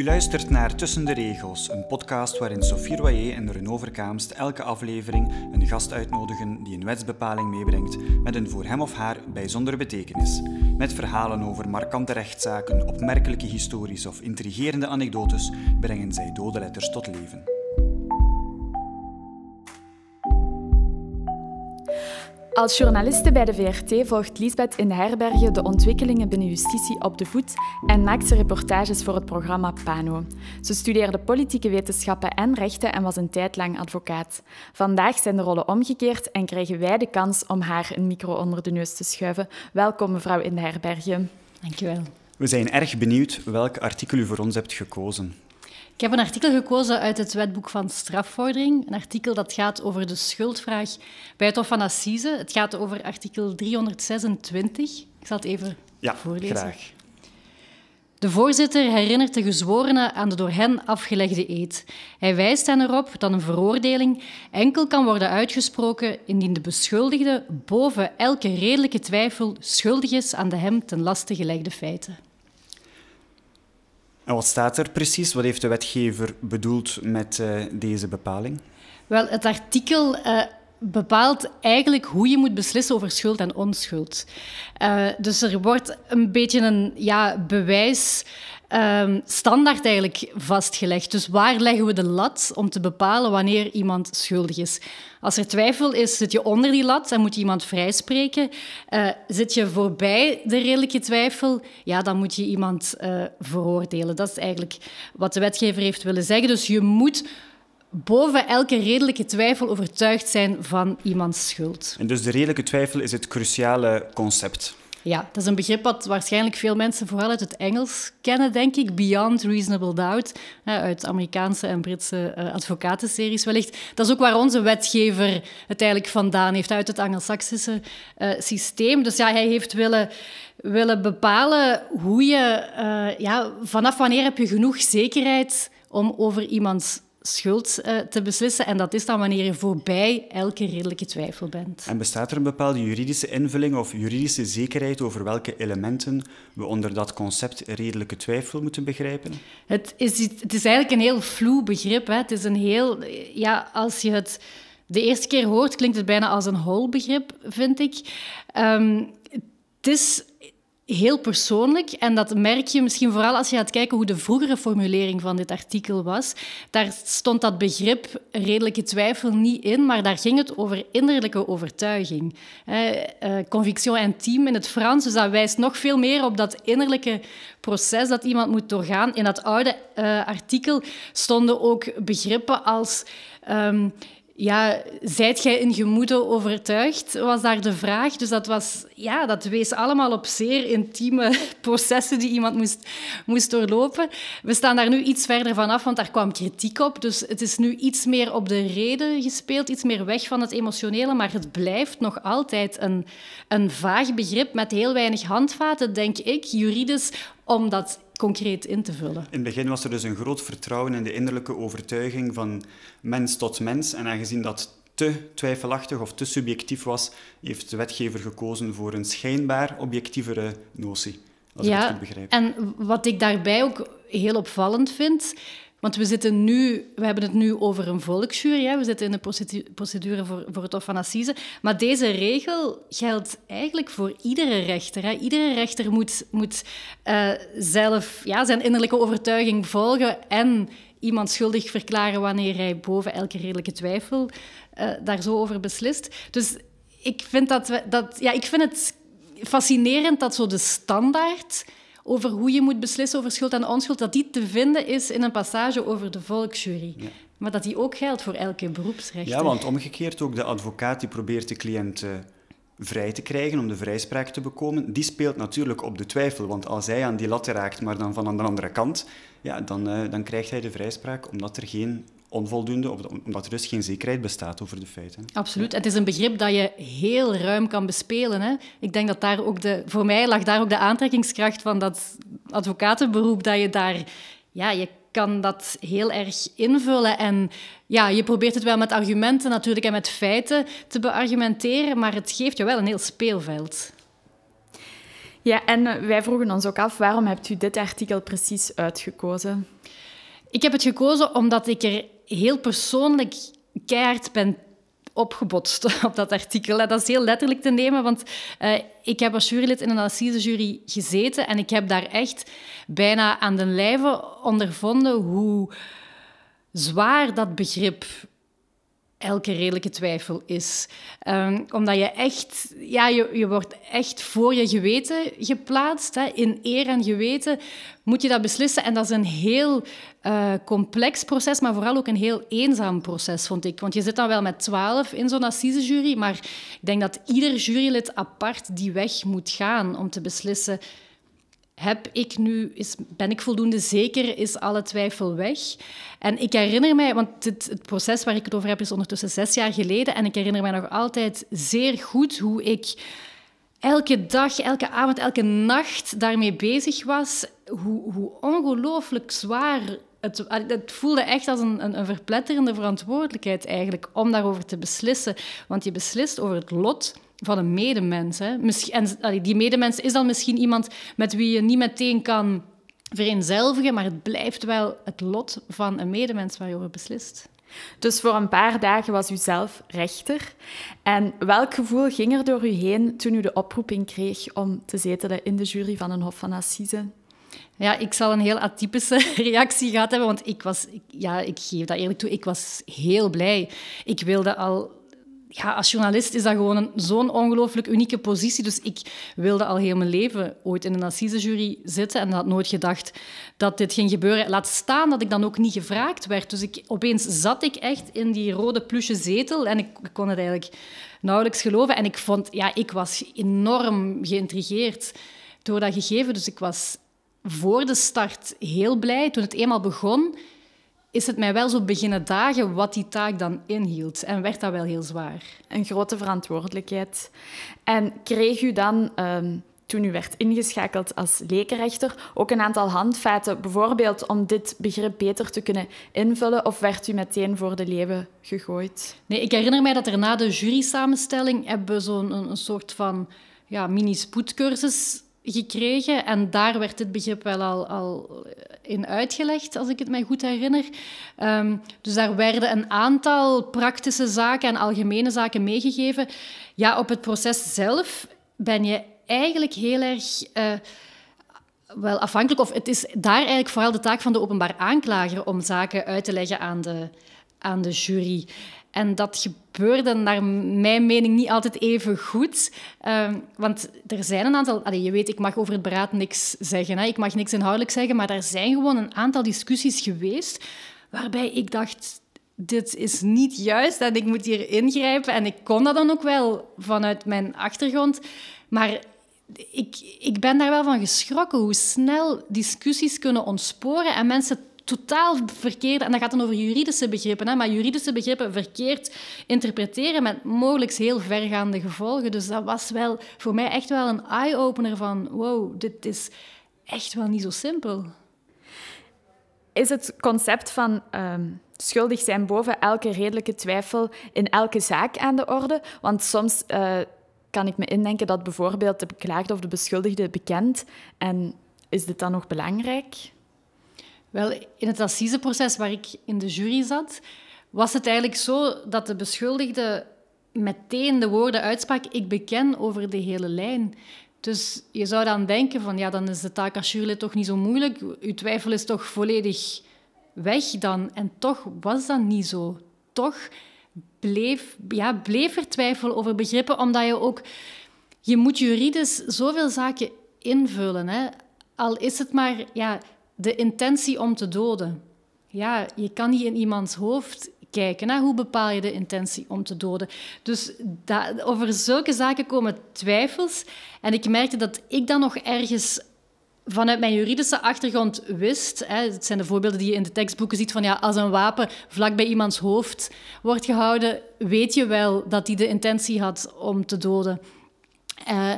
U luistert naar Tussen de Regels, een podcast waarin Sophie Royer en Renaud Verkaamst elke aflevering een gast uitnodigen die een wetsbepaling meebrengt met een voor hem of haar bijzondere betekenis. Met verhalen over markante rechtszaken, opmerkelijke histories of intrigerende anekdotes brengen zij dode letters tot leven. Als journaliste bij de VRT volgt Liesbeth in Herbergen de ontwikkelingen binnen justitie op de voet en maakt ze reportages voor het programma PANO. Ze studeerde politieke wetenschappen en rechten en was een tijd lang advocaat. Vandaag zijn de rollen omgekeerd en krijgen wij de kans om haar een micro onder de neus te schuiven. Welkom mevrouw in de Herbergen. Dankjewel. We zijn erg benieuwd welk artikel u voor ons hebt gekozen. Ik heb een artikel gekozen uit het wetboek van strafvordering. Een artikel dat gaat over de schuldvraag bij het Hof van Assise. Het gaat over artikel 326. Ik zal het even ja, voorlezen. Graag. De voorzitter herinnert de gezworenen aan de door hen afgelegde eed. Hij wijst hen erop dat een veroordeling enkel kan worden uitgesproken indien de beschuldigde boven elke redelijke twijfel schuldig is aan de hem ten laste gelegde feiten. Wat staat er precies? Wat heeft de wetgever bedoeld met uh, deze bepaling? Wel, het artikel uh, bepaalt eigenlijk hoe je moet beslissen over schuld en onschuld. Uh, dus er wordt een beetje een ja, bewijs um, standaard eigenlijk vastgelegd. Dus waar leggen we de lat om te bepalen wanneer iemand schuldig is? Als er twijfel is, zit je onder die lat en moet je iemand vrijspreken. Uh, zit je voorbij de redelijke twijfel, ja, dan moet je iemand uh, veroordelen. Dat is eigenlijk wat de wetgever heeft willen zeggen. Dus je moet boven elke redelijke twijfel overtuigd zijn van iemands schuld. En dus de redelijke twijfel is het cruciale concept. Ja, dat is een begrip wat waarschijnlijk veel mensen vooral uit het Engels kennen, denk ik. Beyond Reasonable Doubt, uit Amerikaanse en Britse uh, advocatenseries wellicht. Dat is ook waar onze wetgever het eigenlijk vandaan heeft, uit het Angelsaksische uh, systeem. Dus ja, hij heeft willen, willen bepalen hoe je... Uh, ja, vanaf wanneer heb je genoeg zekerheid om over iemands schuld uh, te beslissen. En dat is dan wanneer je voorbij elke redelijke twijfel bent. En bestaat er een bepaalde juridische invulling of juridische zekerheid over welke elementen we onder dat concept redelijke twijfel moeten begrijpen? Het is, het is eigenlijk een heel vloe begrip. Hè. Het is een heel... Ja, als je het de eerste keer hoort, klinkt het bijna als een hol begrip, vind ik. Um, het is heel persoonlijk. En dat merk je misschien vooral als je gaat kijken hoe de vroegere formulering van dit artikel was. Daar stond dat begrip redelijke twijfel niet in, maar daar ging het over innerlijke overtuiging. Eh, conviction intime in het Frans, dus dat wijst nog veel meer op dat innerlijke proces dat iemand moet doorgaan. In dat oude uh, artikel stonden ook begrippen als... Um, ja, zijt jij in gemoede overtuigd, was daar de vraag. Dus dat, was, ja, dat wees allemaal op zeer intieme processen die iemand moest, moest doorlopen. We staan daar nu iets verder vanaf, want daar kwam kritiek op. Dus het is nu iets meer op de reden gespeeld, iets meer weg van het emotionele. Maar het blijft nog altijd een, een vaag begrip met heel weinig handvaten, denk ik, juridisch, om dat concreet in te vullen. In het begin was er dus een groot vertrouwen in de innerlijke overtuiging van mens tot mens. En aangezien dat te twijfelachtig of te subjectief was, heeft de wetgever gekozen voor een schijnbaar objectievere notie. Als ja, ik het goed begrijp. En wat ik daarbij ook heel opvallend vind, want we, zitten nu, we hebben het nu over een volksjury. Hè? We zitten in een procedure voor, voor het Hof van Assise. Maar deze regel geldt eigenlijk voor iedere rechter. Hè? Iedere rechter moet, moet uh, zelf ja, zijn innerlijke overtuiging volgen en iemand schuldig verklaren wanneer hij boven elke redelijke twijfel uh, daar zo over beslist. Dus ik vind, dat dat, ja, ik vind het fascinerend dat zo de standaard over hoe je moet beslissen over schuld en onschuld, dat die te vinden is in een passage over de volksjury. Maar dat die ook geldt voor elke beroepsrechter. Ja, want omgekeerd ook de advocaat die probeert de cliënt uh, vrij te krijgen om de vrijspraak te bekomen, die speelt natuurlijk op de twijfel. Want als hij aan die lat raakt, maar dan van aan de andere kant, ja, dan, uh, dan krijgt hij de vrijspraak omdat er geen onvoldoende, omdat er dus geen zekerheid bestaat over de feiten. Absoluut. Het is een begrip dat je heel ruim kan bespelen. Hè? Ik denk dat daar ook de, voor mij lag daar ook de aantrekkingskracht van dat advocatenberoep, dat je daar, ja, je kan dat heel erg invullen. En ja, je probeert het wel met argumenten natuurlijk en met feiten te beargumenteren, maar het geeft je wel een heel speelveld. Ja, en wij vroegen ons ook af, waarom hebt u dit artikel precies uitgekozen? Ik heb het gekozen omdat ik er heel persoonlijk keihard ben opgebotst op dat artikel. Dat is heel letterlijk te nemen, want uh, ik heb als jurylid in een assisejury gezeten en ik heb daar echt bijna aan de lijve ondervonden hoe zwaar dat begrip elke redelijke twijfel is. Um, omdat je echt, ja, je, je wordt echt voor je geweten geplaatst. Hè. In eer en geweten moet je dat beslissen. En dat is een heel uh, complex proces, maar vooral ook een heel eenzaam proces, vond ik. Want je zit dan wel met twaalf in zo'n assisejury, maar ik denk dat ieder jurylid apart die weg moet gaan om te beslissen heb ik nu, is, ben ik voldoende zeker, is alle twijfel weg? En ik herinner mij, want het, het, proces waar ik het over heb is ondertussen zes jaar geleden, en ik herinner mij nog altijd zeer goed hoe ik elke dag, elke avond, elke nacht daarmee bezig was. Hoe, hoe ongelooflijk zwaar het, voelde echt als een, een, een, verpletterende verantwoordelijkheid eigenlijk om daarover te beslissen. Want je beslist over het lot van een medemens. Hè. En die medemens is dan misschien iemand met wie je niet meteen kan vereenzelvigen, maar het blijft wel het lot van een medemens waar je over beslist. Dus voor een paar dagen was u zelf rechter. En welk gevoel ging er door u heen toen u de oproeping kreeg om te zetelen in de jury van een Hof van Assise? Ja, ik zal een heel atypische reactie gehad hebben, want ik was, ja, ik geef dat eerlijk toe, ik was heel blij. Ik wilde al ja, als journalist is dat gewoon zo'n ongelooflijk unieke positie. Dus ik wilde al heel mijn leven ooit in een assisejury zitten en had nooit gedacht dat dit ging gebeuren. Laat staan dat ik dan ook niet gevraagd werd. Dus ik, opeens zat ik echt in die rode plusje zetel en ik, kon het eigenlijk nauwelijks geloven. En ik vond, ja, ik was enorm geïntrigeerd door dat gegeven. Dus ik was voor de start heel blij. Toen het eenmaal begon, is het mij wel zo beginnen dagen wat die taak dan inhield. En werd dat wel heel zwaar. Een grote verantwoordelijkheid. En kreeg u dan, ehm, toen u werd ingeschakeld als lekenrechter, ook een aantal handvaten, bijvoorbeeld om dit begrip beter te kunnen invullen, of werd u meteen voor de leeuwen gegooid? Nee, ik herinner mij dat er na de jury-samenstelling hebben we zo'n een, een soort van ja, mini-spoedcursus gekregen. En daar werd dit begrip wel al, al in uitgelegd, als ik het mij goed herinner. Ehm, dus daar werden een aantal praktische zaken en algemene zaken meegegeven. Ja, op het proces zelf ben je eigenlijk heel erg... Uh, wel afhankelijk, of het is daar eigenlijk vooral de taak van de openbaar aanklager om zaken uit te leggen aan de, aan de jury. En dat gebeurde naar mijn mening niet altijd even goed. Uh, want er zijn een aantal... Je weet, ik mag over het beraad niks zeggen. Hè. Ik mag niks inhoudelijk zeggen. Maar er zijn gewoon een aantal discussies geweest waarbij ik dacht... Dit is niet juist en ik moet hier ingrijpen. En ik kon dat dan ook wel vanuit mijn achtergrond. Maar ik, ik ben daar wel van geschrokken hoe snel discussies kunnen ontsporen en mensen totaal verkeerd, en dat gaat dan over juridische begrippen, hè, maar juridische begrippen verkeerd interpreteren met mogelijk heel vergaande gevolgen. Dus dat was wel voor mij echt wel een eye-opener van wow, dit is echt wel niet zo simpel. Is het concept van ehm, schuldig zijn boven elke redelijke twijfel in elke zaak aan de orde? Want soms uh, kan ik me indenken dat bijvoorbeeld de beklaagde of de beschuldigde bekend en is dit dan nog belangrijk? Wel, in het assiseproces waar ik in de jury zat, was het eigenlijk zo dat de beschuldigde meteen de woorden uitsprak: Ik beken over de hele lijn. Dus je zou dan denken van ja, dan is de taak als jurylid toch niet zo moeilijk. Uw twijfel is toch volledig weg dan. En toch was dat niet zo. Toch bleef, ja, bleef er twijfel over begrippen, omdat je ook... Je moet juridisch zoveel zaken invullen. Hè? Al is het maar ja, de intentie om te doden. Ja, je kan niet in iemands hoofd kijken. Hoe bepaal je de intentie om te doden? Dus over zulke zaken komen twijfels. En ik merkte dat ik dan nog ergens vanuit mijn juridische achtergrond wist, hè, het zijn de voorbeelden die je in de tekstboeken ziet, van ja, als een wapen vlak bij iemands hoofd wordt gehouden, weet je wel dat hij de intentie had om te doden. Uh,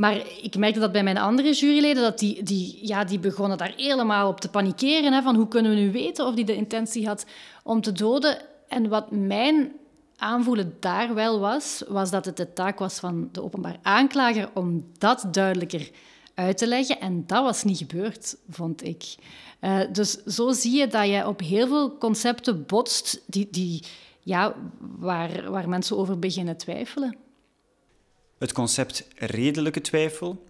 maar ik merkte dat bij mijn andere juryleden, dat die, die, ja, die begonnen daar helemaal op te panikeren. Hè, van hoe kunnen we nu weten of die de intentie had om te doden? En wat mijn aanvoelen daar wel was, was dat het de taak was van de openbaar aanklager om dat duidelijker uit te leggen. En dat was niet gebeurd, vond ik. Uh, dus zo zie je dat je op heel veel concepten botst die, die, ja, waar, waar mensen over beginnen twijfelen. Het concept redelijke twijfel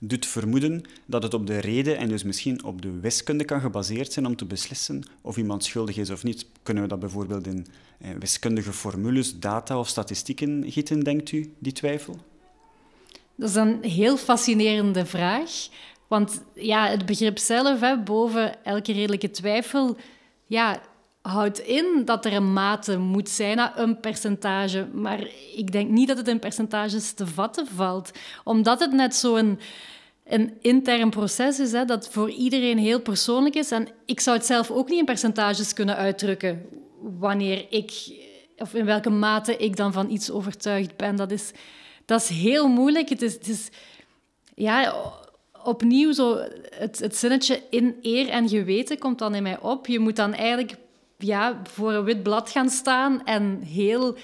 doet vermoeden dat het op de reden en dus misschien op de wiskunde kan gebaseerd zijn om te beslissen of iemand schuldig is of niet. Kunnen we dat bijvoorbeeld in eh, wiskundige formules, data of statistieken gieten, denkt u, die twijfel? Dat is een heel fascinerende vraag. Want ja, het begrip zelf, hè, boven elke redelijke twijfel, ja, houdt in dat er een mate moet zijn, een percentage. Maar ik denk niet dat het in percentages te vatten valt. Omdat het net zo'n een intern proces is, hè, dat voor iedereen heel persoonlijk is. En ik zou het zelf ook niet in percentages kunnen uitdrukken wanneer ik, of in welke mate ik dan van iets overtuigd ben. Dat is, dat is heel moeilijk. Het is, het is ja, opnieuw zo het, het zinnetje in eer en geweten komt dan in mij op. Je moet dan eigenlijk ja, voor een wit blad gaan staan en heel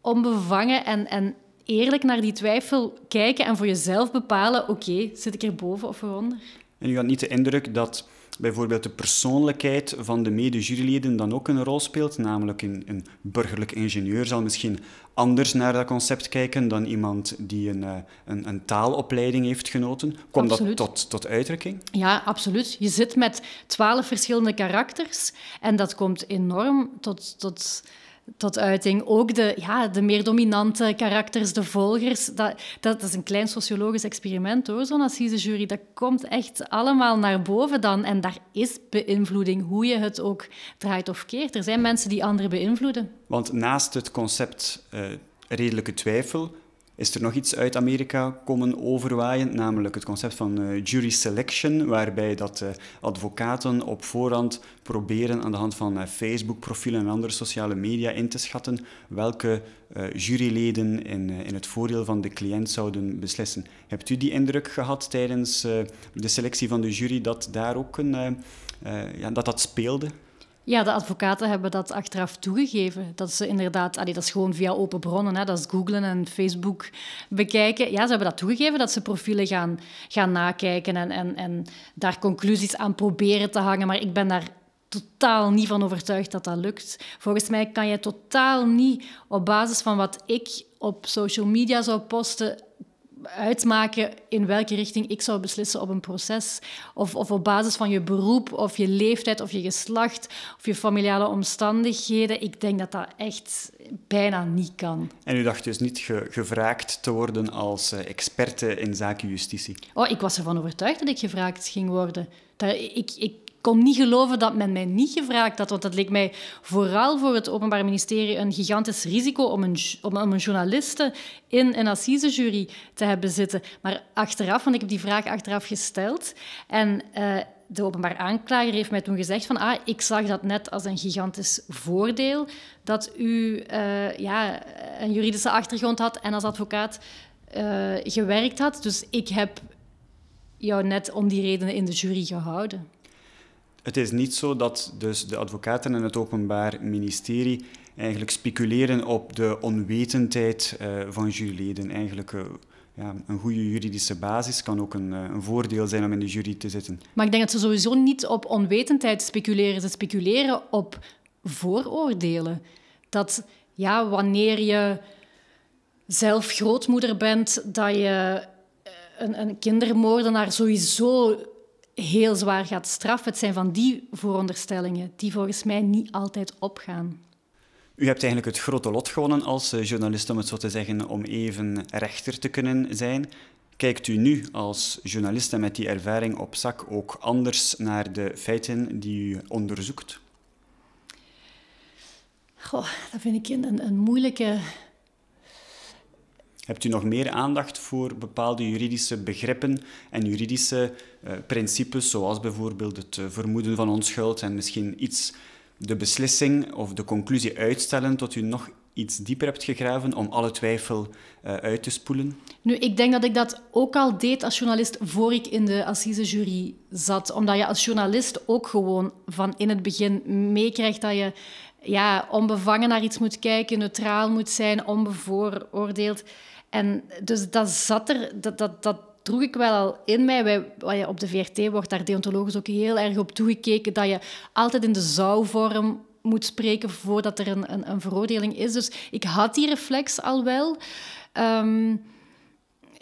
onbevangen en, en eerlijk naar die twijfel kijken en voor jezelf bepalen, oké, zit ik er boven of eronder? En u had niet de indruk dat bijvoorbeeld de persoonlijkheid van de mede-juryleden dan ook een rol speelt. Namelijk een, een, burgerlijk ingenieur zal misschien anders naar dat concept kijken dan iemand die een, eh, een, een taalopleiding heeft genoten. Komt dat tot, tot uitdrukking? Ja, absoluut. Je zit met twaalf verschillende karakters en dat komt enorm tot... tot tot uiting. Ook de, ja, de meer dominante karakters, de volgers. Dat, dat, is een klein sociologisch experiment hoor, zo'n assisejury. Dat komt echt allemaal naar boven dan. En daar is beïnvloeding, hoe je het ook draait of keert. Er zijn mensen die anderen beïnvloeden. Want naast het concept uh, redelijke twijfel is er nog iets uit Amerika komen overwaaien, namelijk het concept van uh, jury selection, waarbij dat uh, advocaten op voorhand proberen aan de hand van uh, Facebook-profielen en andere sociale media in te schatten welke juryleden in, in het voordeel van de cliënt zouden beslissen. Hebt u die indruk gehad tijdens de selectie van de jury dat daar ook een, ja, dat dat speelde? Ja, de advocaten hebben dat achteraf toegegeven. Dat ze inderdaad, dat is gewoon via open bronnen, hè, dat is googlen en Facebook bekijken. Ja, ze hebben dat toegegeven, dat ze profielen gaan, gaan nakijken en, en, en daar conclusies aan proberen te hangen. Maar ik ben daar totaal niet van overtuigd dat dat lukt. Volgens mij kan je totaal niet op basis van wat ik op social media zou posten uitmaken in welke richting ik zou beslissen op een proces. Of, of op basis van je beroep, of je leeftijd, of je geslacht, of je familiale omstandigheden. Ik denk dat dat echt bijna niet kan. En u dacht dus niet gevraagd te worden als uh, experte in zaken justitie? Oh, ik was ervan overtuigd dat ik gevraagd ging worden. Dat, ik, ik, kon niet geloven dat men mij niet gevraagd had. Want dat leek mij vooral voor het Openbaar Ministerie een gigantisch risico om een, om een journaliste in een assisejury te hebben zitten. Maar achteraf, want ik heb die vraag achteraf gesteld. En uh, de openbaar aanklager heeft mij toen gezegd van ah, ik zag dat net als een gigantisch voordeel dat u uh, ja, een juridische achtergrond had en als advocaat uh, gewerkt had. Dus ik heb jou net om die redenen in de jury gehouden. Het is niet zo dat dus de advocaten en het Openbaar Ministerie eigenlijk speculeren op de onwetendheid uh, van juryleden. Eigenlijk uh, ja, een goede juridische basis kan ook een, uh, een, voordeel zijn om in de jury te zitten. Maar ik denk dat ze sowieso niet op onwetendheid speculeren. Ze speculeren op vooroordelen. Dat ja, wanneer je zelf grootmoeder bent, dat je een, een kindermoordenaar sowieso heel zwaar gaat straffen. Het zijn van die vooronderstellingen die volgens mij niet altijd opgaan. U hebt eigenlijk het grote lot gewonnen als eh, journalist, om het zo te zeggen, om even rechter te kunnen zijn. Kijkt u nu als journalist en met die ervaring op zak ook anders naar de feiten die u onderzoekt? Goh, dat vind ik een, een moeilijke Hebt u nog meer aandacht voor bepaalde juridische begrippen en juridische uh, principes, zoals bijvoorbeeld het uh, vermoeden van onschuld en misschien iets de beslissing of de conclusie uitstellen tot u nog iets dieper hebt gegraven om alle twijfel uh, uit te spoelen? Nu, ik denk dat ik dat ook al deed als journalist voor ik in de assisejury zat. Omdat je als journalist ook gewoon van in het begin meekrijgt dat je ja, onbevangen naar iets moet kijken, neutraal moet zijn, onbevooroordeeld. En dus dat zat er, dat, dat, dat droeg ik wel al in mij. Wij, op de VRT wordt daar deontologisch ook heel erg op toegekeken dat je altijd in de zouvorm moet spreken voordat er een, een, een veroordeling is. Dus ik had die reflex al wel. Ehm,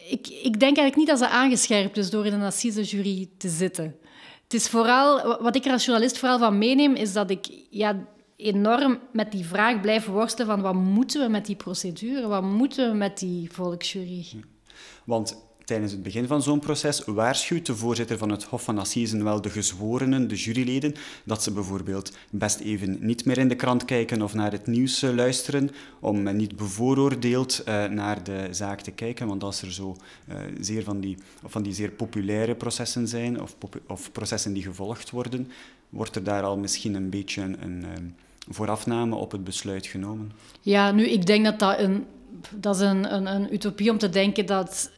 ik, ik denk eigenlijk niet dat ze aangescherpt is door in een assisejury te zitten. Het is vooral, wat ik er als journalist vooral van meeneem, is dat ik ja, enorm met die vraag blijf worstelen van wat moeten we met die procedure, wat moeten we met die volksjury. Want tijdens het begin van zo'n proces waarschuwt de voorzitter van het Hof van Assisen wel de gezworenen, de juryleden, dat ze bijvoorbeeld best even niet meer in de krant kijken of naar het nieuws eh, luisteren, om niet bevooroordeeld uh, naar de zaak te kijken. Want als er zo zeer van die, van die zeer populaire processen zijn, of, of, processen die gevolgd worden, wordt er daar al misschien een beetje een, een voorafname op het besluit genomen. Ja, nu, ik denk dat dat een, dat is een, een, een utopie om te denken dat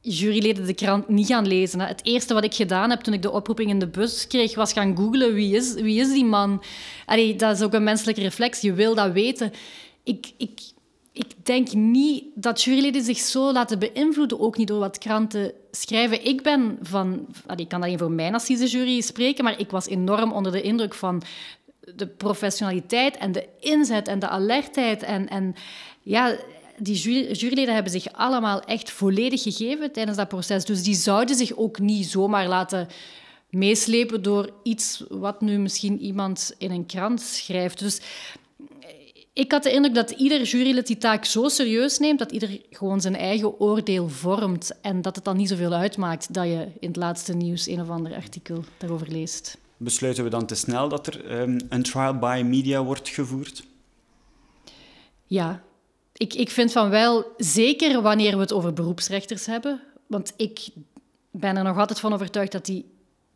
juryleden de krant niet gaan lezen. Het eerste wat ik gedaan heb toen ik de oproeping in de bus kreeg, was gaan googlen wie is, wie is die man. Dat is ook een menselijke reflex, je wil dat weten. Ik, ik, ik denk niet dat juryleden zich zo laten beïnvloeden, ook niet door wat kranten schrijven. Ik ben van, ik kan alleen voor mijn assisejury spreken, maar ik was enorm onder de indruk van de professionaliteit en de inzet en de alertheid. En, en ja, die juryleden hebben zich allemaal echt volledig gegeven tijdens dat proces. Dus die zouden zich ook niet zomaar laten meeslepen door iets wat nu misschien iemand in een krant schrijft. Dus ik had de indruk dat ieder jurylid die taak zo serieus neemt dat ieder gewoon zijn eigen oordeel vormt en dat het dan niet zoveel uitmaakt dat je in het laatste nieuws een of ander artikel daarover leest. Besluiten we dan te snel dat er um, een trial by media wordt gevoerd? Ja, ik, ik vind van wel, zeker wanneer we het over beroepsrechters hebben, want ik ben er nog altijd van overtuigd dat die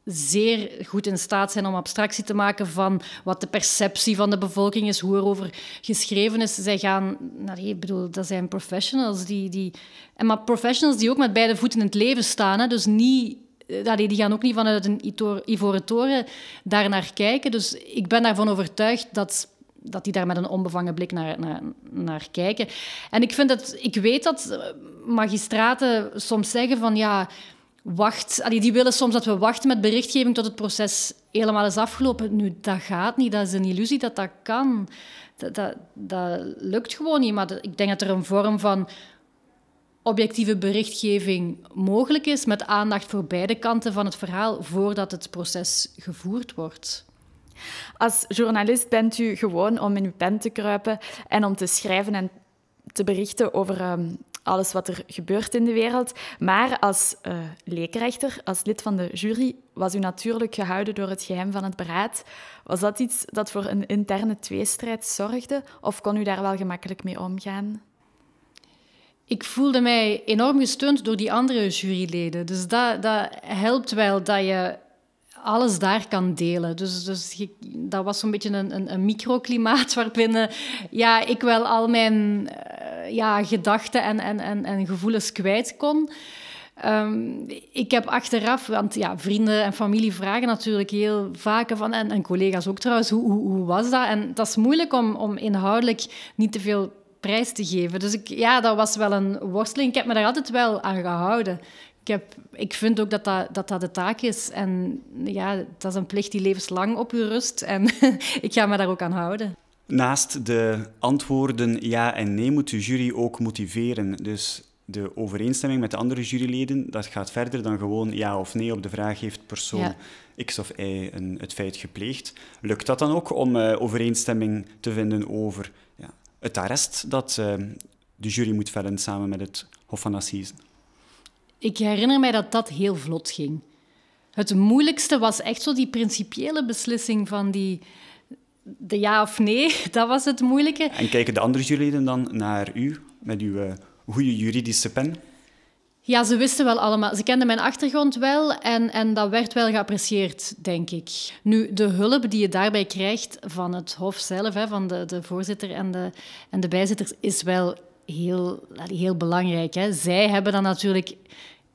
zeer goed in staat zijn om abstractie te maken van wat de perceptie van de bevolking is, hoe er over geschreven is. Zij gaan, nou, ik bedoel, dat zijn professionals die, die, en maar professionals die ook met beide voeten in het leven staan, hè, dus niet eh, die gaan ook niet vanuit een ivoren toren daar naar kijken. Dus ik ben daarvan overtuigd dat dat die daar met een onbevangen blik naar, naar, naar kijken. En ik, vind dat, ik weet dat magistraten soms zeggen van ja, wacht. die willen soms dat we wachten met berichtgeving tot het proces helemaal is afgelopen. Nu, dat gaat niet. Dat is een illusie dat dat kan. Dat, dat lukt gewoon niet. Maar ik denk dat er een vorm van objectieve berichtgeving mogelijk is met aandacht voor beide kanten van het verhaal voordat het proces gevoerd wordt. Als journalist bent u gewoon om in uw pen te kruipen en om te schrijven en te berichten over um, alles wat er gebeurt in de wereld. Maar als uh, leekrechter, als lid van de jury, was u natuurlijk gehouden door het geheim van het beraad. Was dat iets dat voor een interne tweestrijd zorgde? Of kon u daar wel gemakkelijk mee omgaan? Ik voelde mij enorm gesteund door die andere juryleden. Dus dat, dat helpt wel dat je alles daar kan delen. Dus, dus dat was zo'n beetje een, een, een, microklimaat waarbinnen ja, ik wel al mijn uh, ja, gedachten en, en, en, en gevoelens kwijt kon. Um, ik heb achteraf, want ja, vrienden en familie vragen natuurlijk heel vaak van, en, en collega's ook trouwens, hoe, hoe, hoe, was dat? En dat is moeilijk om, om inhoudelijk niet te veel prijs te geven. Dus ik, ja, dat was wel een worsteling. Ik heb me daar altijd wel aan gehouden ik, heb, ik vind ook dat dat, dat dat de taak is. En ja, dat is een plicht die levenslang op u rust. En ik ga me daar ook aan houden. Naast de antwoorden ja en nee moet de jury ook motiveren. Dus de overeenstemming met de andere juryleden, dat gaat verder dan gewoon ja of nee op de vraag heeft persoon X of Y een, het feit gepleegd. Lukt dat dan ook om uh, overeenstemming te vinden over het arrest dat uh, de jury moet vellen samen met het Hof van Assisen? Ik herinner mij dat dat heel vlot ging. Het moeilijkste was echt zo die principiële beslissing van die, de ja of nee. Dat was het moeilijke. En kijken de andere juryleden dan naar u met uw uh, goede juridische pen? Ja, ze wisten wel allemaal. Ze kenden mijn achtergrond wel en, en dat werd wel geapprecieerd, denk ik. Nu, de hulp die je daarbij krijgt van het Hof zelf, hè, van de, de voorzitter en de, en de bijzitters, is wel heel, heel belangrijk. Hè. Zij hebben dan natuurlijk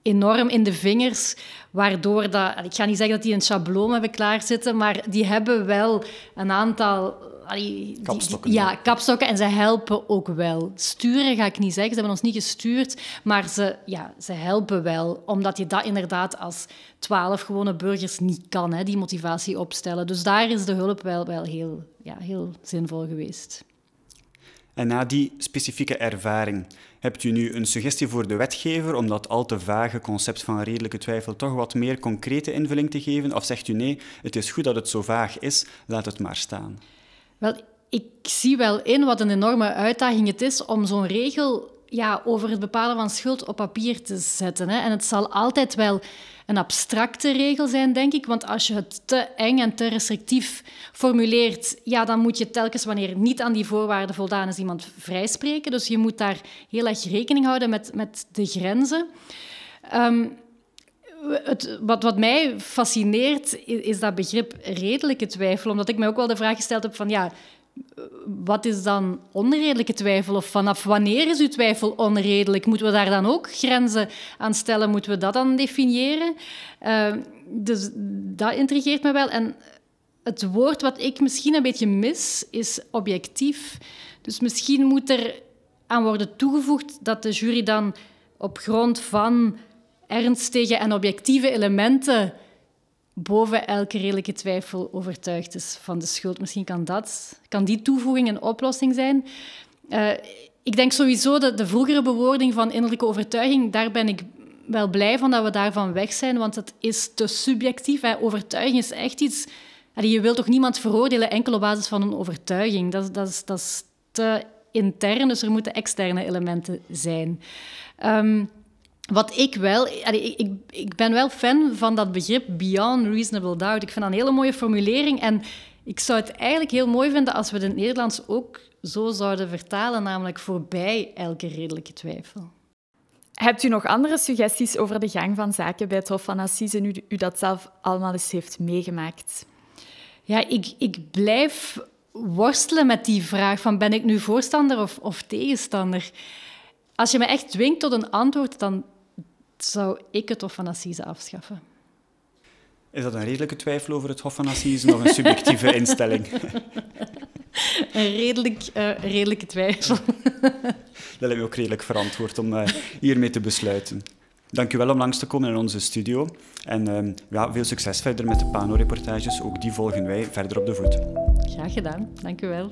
enorm in de vingers, waardoor dat... Ik ga niet zeggen dat die een schabloon hebben klaarzitten, maar die hebben wel een aantal allee, kapstokken. ja, kapstokken. En ze helpen ook wel. Sturen ga ik niet zeggen. Ze hebben ons niet gestuurd. Maar ze, ja, ze helpen wel. Omdat je dat inderdaad als twaalf gewone burgers niet kan, hè, die motivatie opstellen. Dus daar is de hulp wel, wel heel, ja, heel zinvol geweest. En na die specifieke ervaring, hebt u nu een suggestie voor de wetgever om dat al te vage concept van redelijke twijfel toch wat meer concrete invulling te geven? Of zegt u nee, het is goed dat het zo vaag is, laat het maar staan? Wel, ik zie wel in wat een enorme uitdaging het is om zo'n regel ja, over het bepalen van schuld op papier te zetten. Hè. En het zal altijd wel een abstracte regel zijn, denk ik. Want als je het te eng en te restrictief formuleert, ja, dan moet je telkens, wanneer niet aan die voorwaarden voldaan is, iemand vrijspreken. Dus je moet daar heel erg rekening houden met, met de grenzen. Um, het, wat, wat mij fascineert, is, dat begrip redelijke twijfel. Omdat ik mij ook wel de vraag gesteld heb van, ja, wat is dan onredelijke twijfel? Of vanaf wanneer is uw twijfel onredelijk? Moeten we daar dan ook grenzen aan stellen? Moeten we dat dan definiëren? Uh, dus dat intrigeert me wel. En het woord wat ik misschien een beetje mis, is objectief. Dus misschien moet er aan worden toegevoegd dat de jury dan op grond van ernstige en objectieve elementen boven elke redelijke twijfel overtuigd is van de schuld. Misschien kan, dat, kan die toevoeging een oplossing zijn. Uh, ik denk sowieso dat de vroegere bewoording van innerlijke overtuiging, daar ben ik wel blij van dat we daarvan weg zijn, want het is te subjectief. Hè. Overtuiging is echt iets... je wilt toch niemand veroordelen enkel op basis van een overtuiging? Dat, dat, is, dat is te intern, dus er moeten externe elementen zijn. Um, wat ik wel... Ik, ik ben wel fan van dat begrip beyond reasonable doubt. Ik vind dat een hele mooie formulering. En ik zou het eigenlijk heel mooi vinden als we het in het Nederlands ook zo zouden vertalen, namelijk voorbij elke redelijke twijfel. Hebt u nog andere suggesties over de gang van zaken bij het Hof van Assise, nu u dat zelf allemaal eens heeft meegemaakt? Ja, ik, ik blijf worstelen met die vraag van ben ik nu voorstander of, of tegenstander? Als je me echt dwingt tot een antwoord, dan zou ik het Hof van Assise afschaffen. Is dat een redelijke twijfel over het Hof van Assise of een subjectieve instelling? een redelijk, uh, redelijke twijfel. dat lijkt me ook redelijk verantwoord om uh, hiermee te besluiten. Dank u wel om langs te komen in onze studio. En uh, ja, veel succes verder met de Pano-reportages. Ook die volgen wij verder op de voet. Graag gedaan. Dank u wel.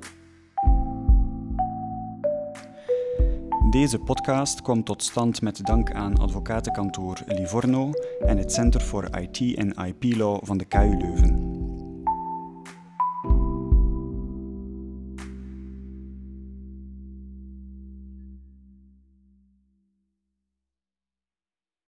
Deze podcast kwam tot stand met dank aan advocatenkantoor Livorno en het Center for IT en IP Law van de KU Leuven.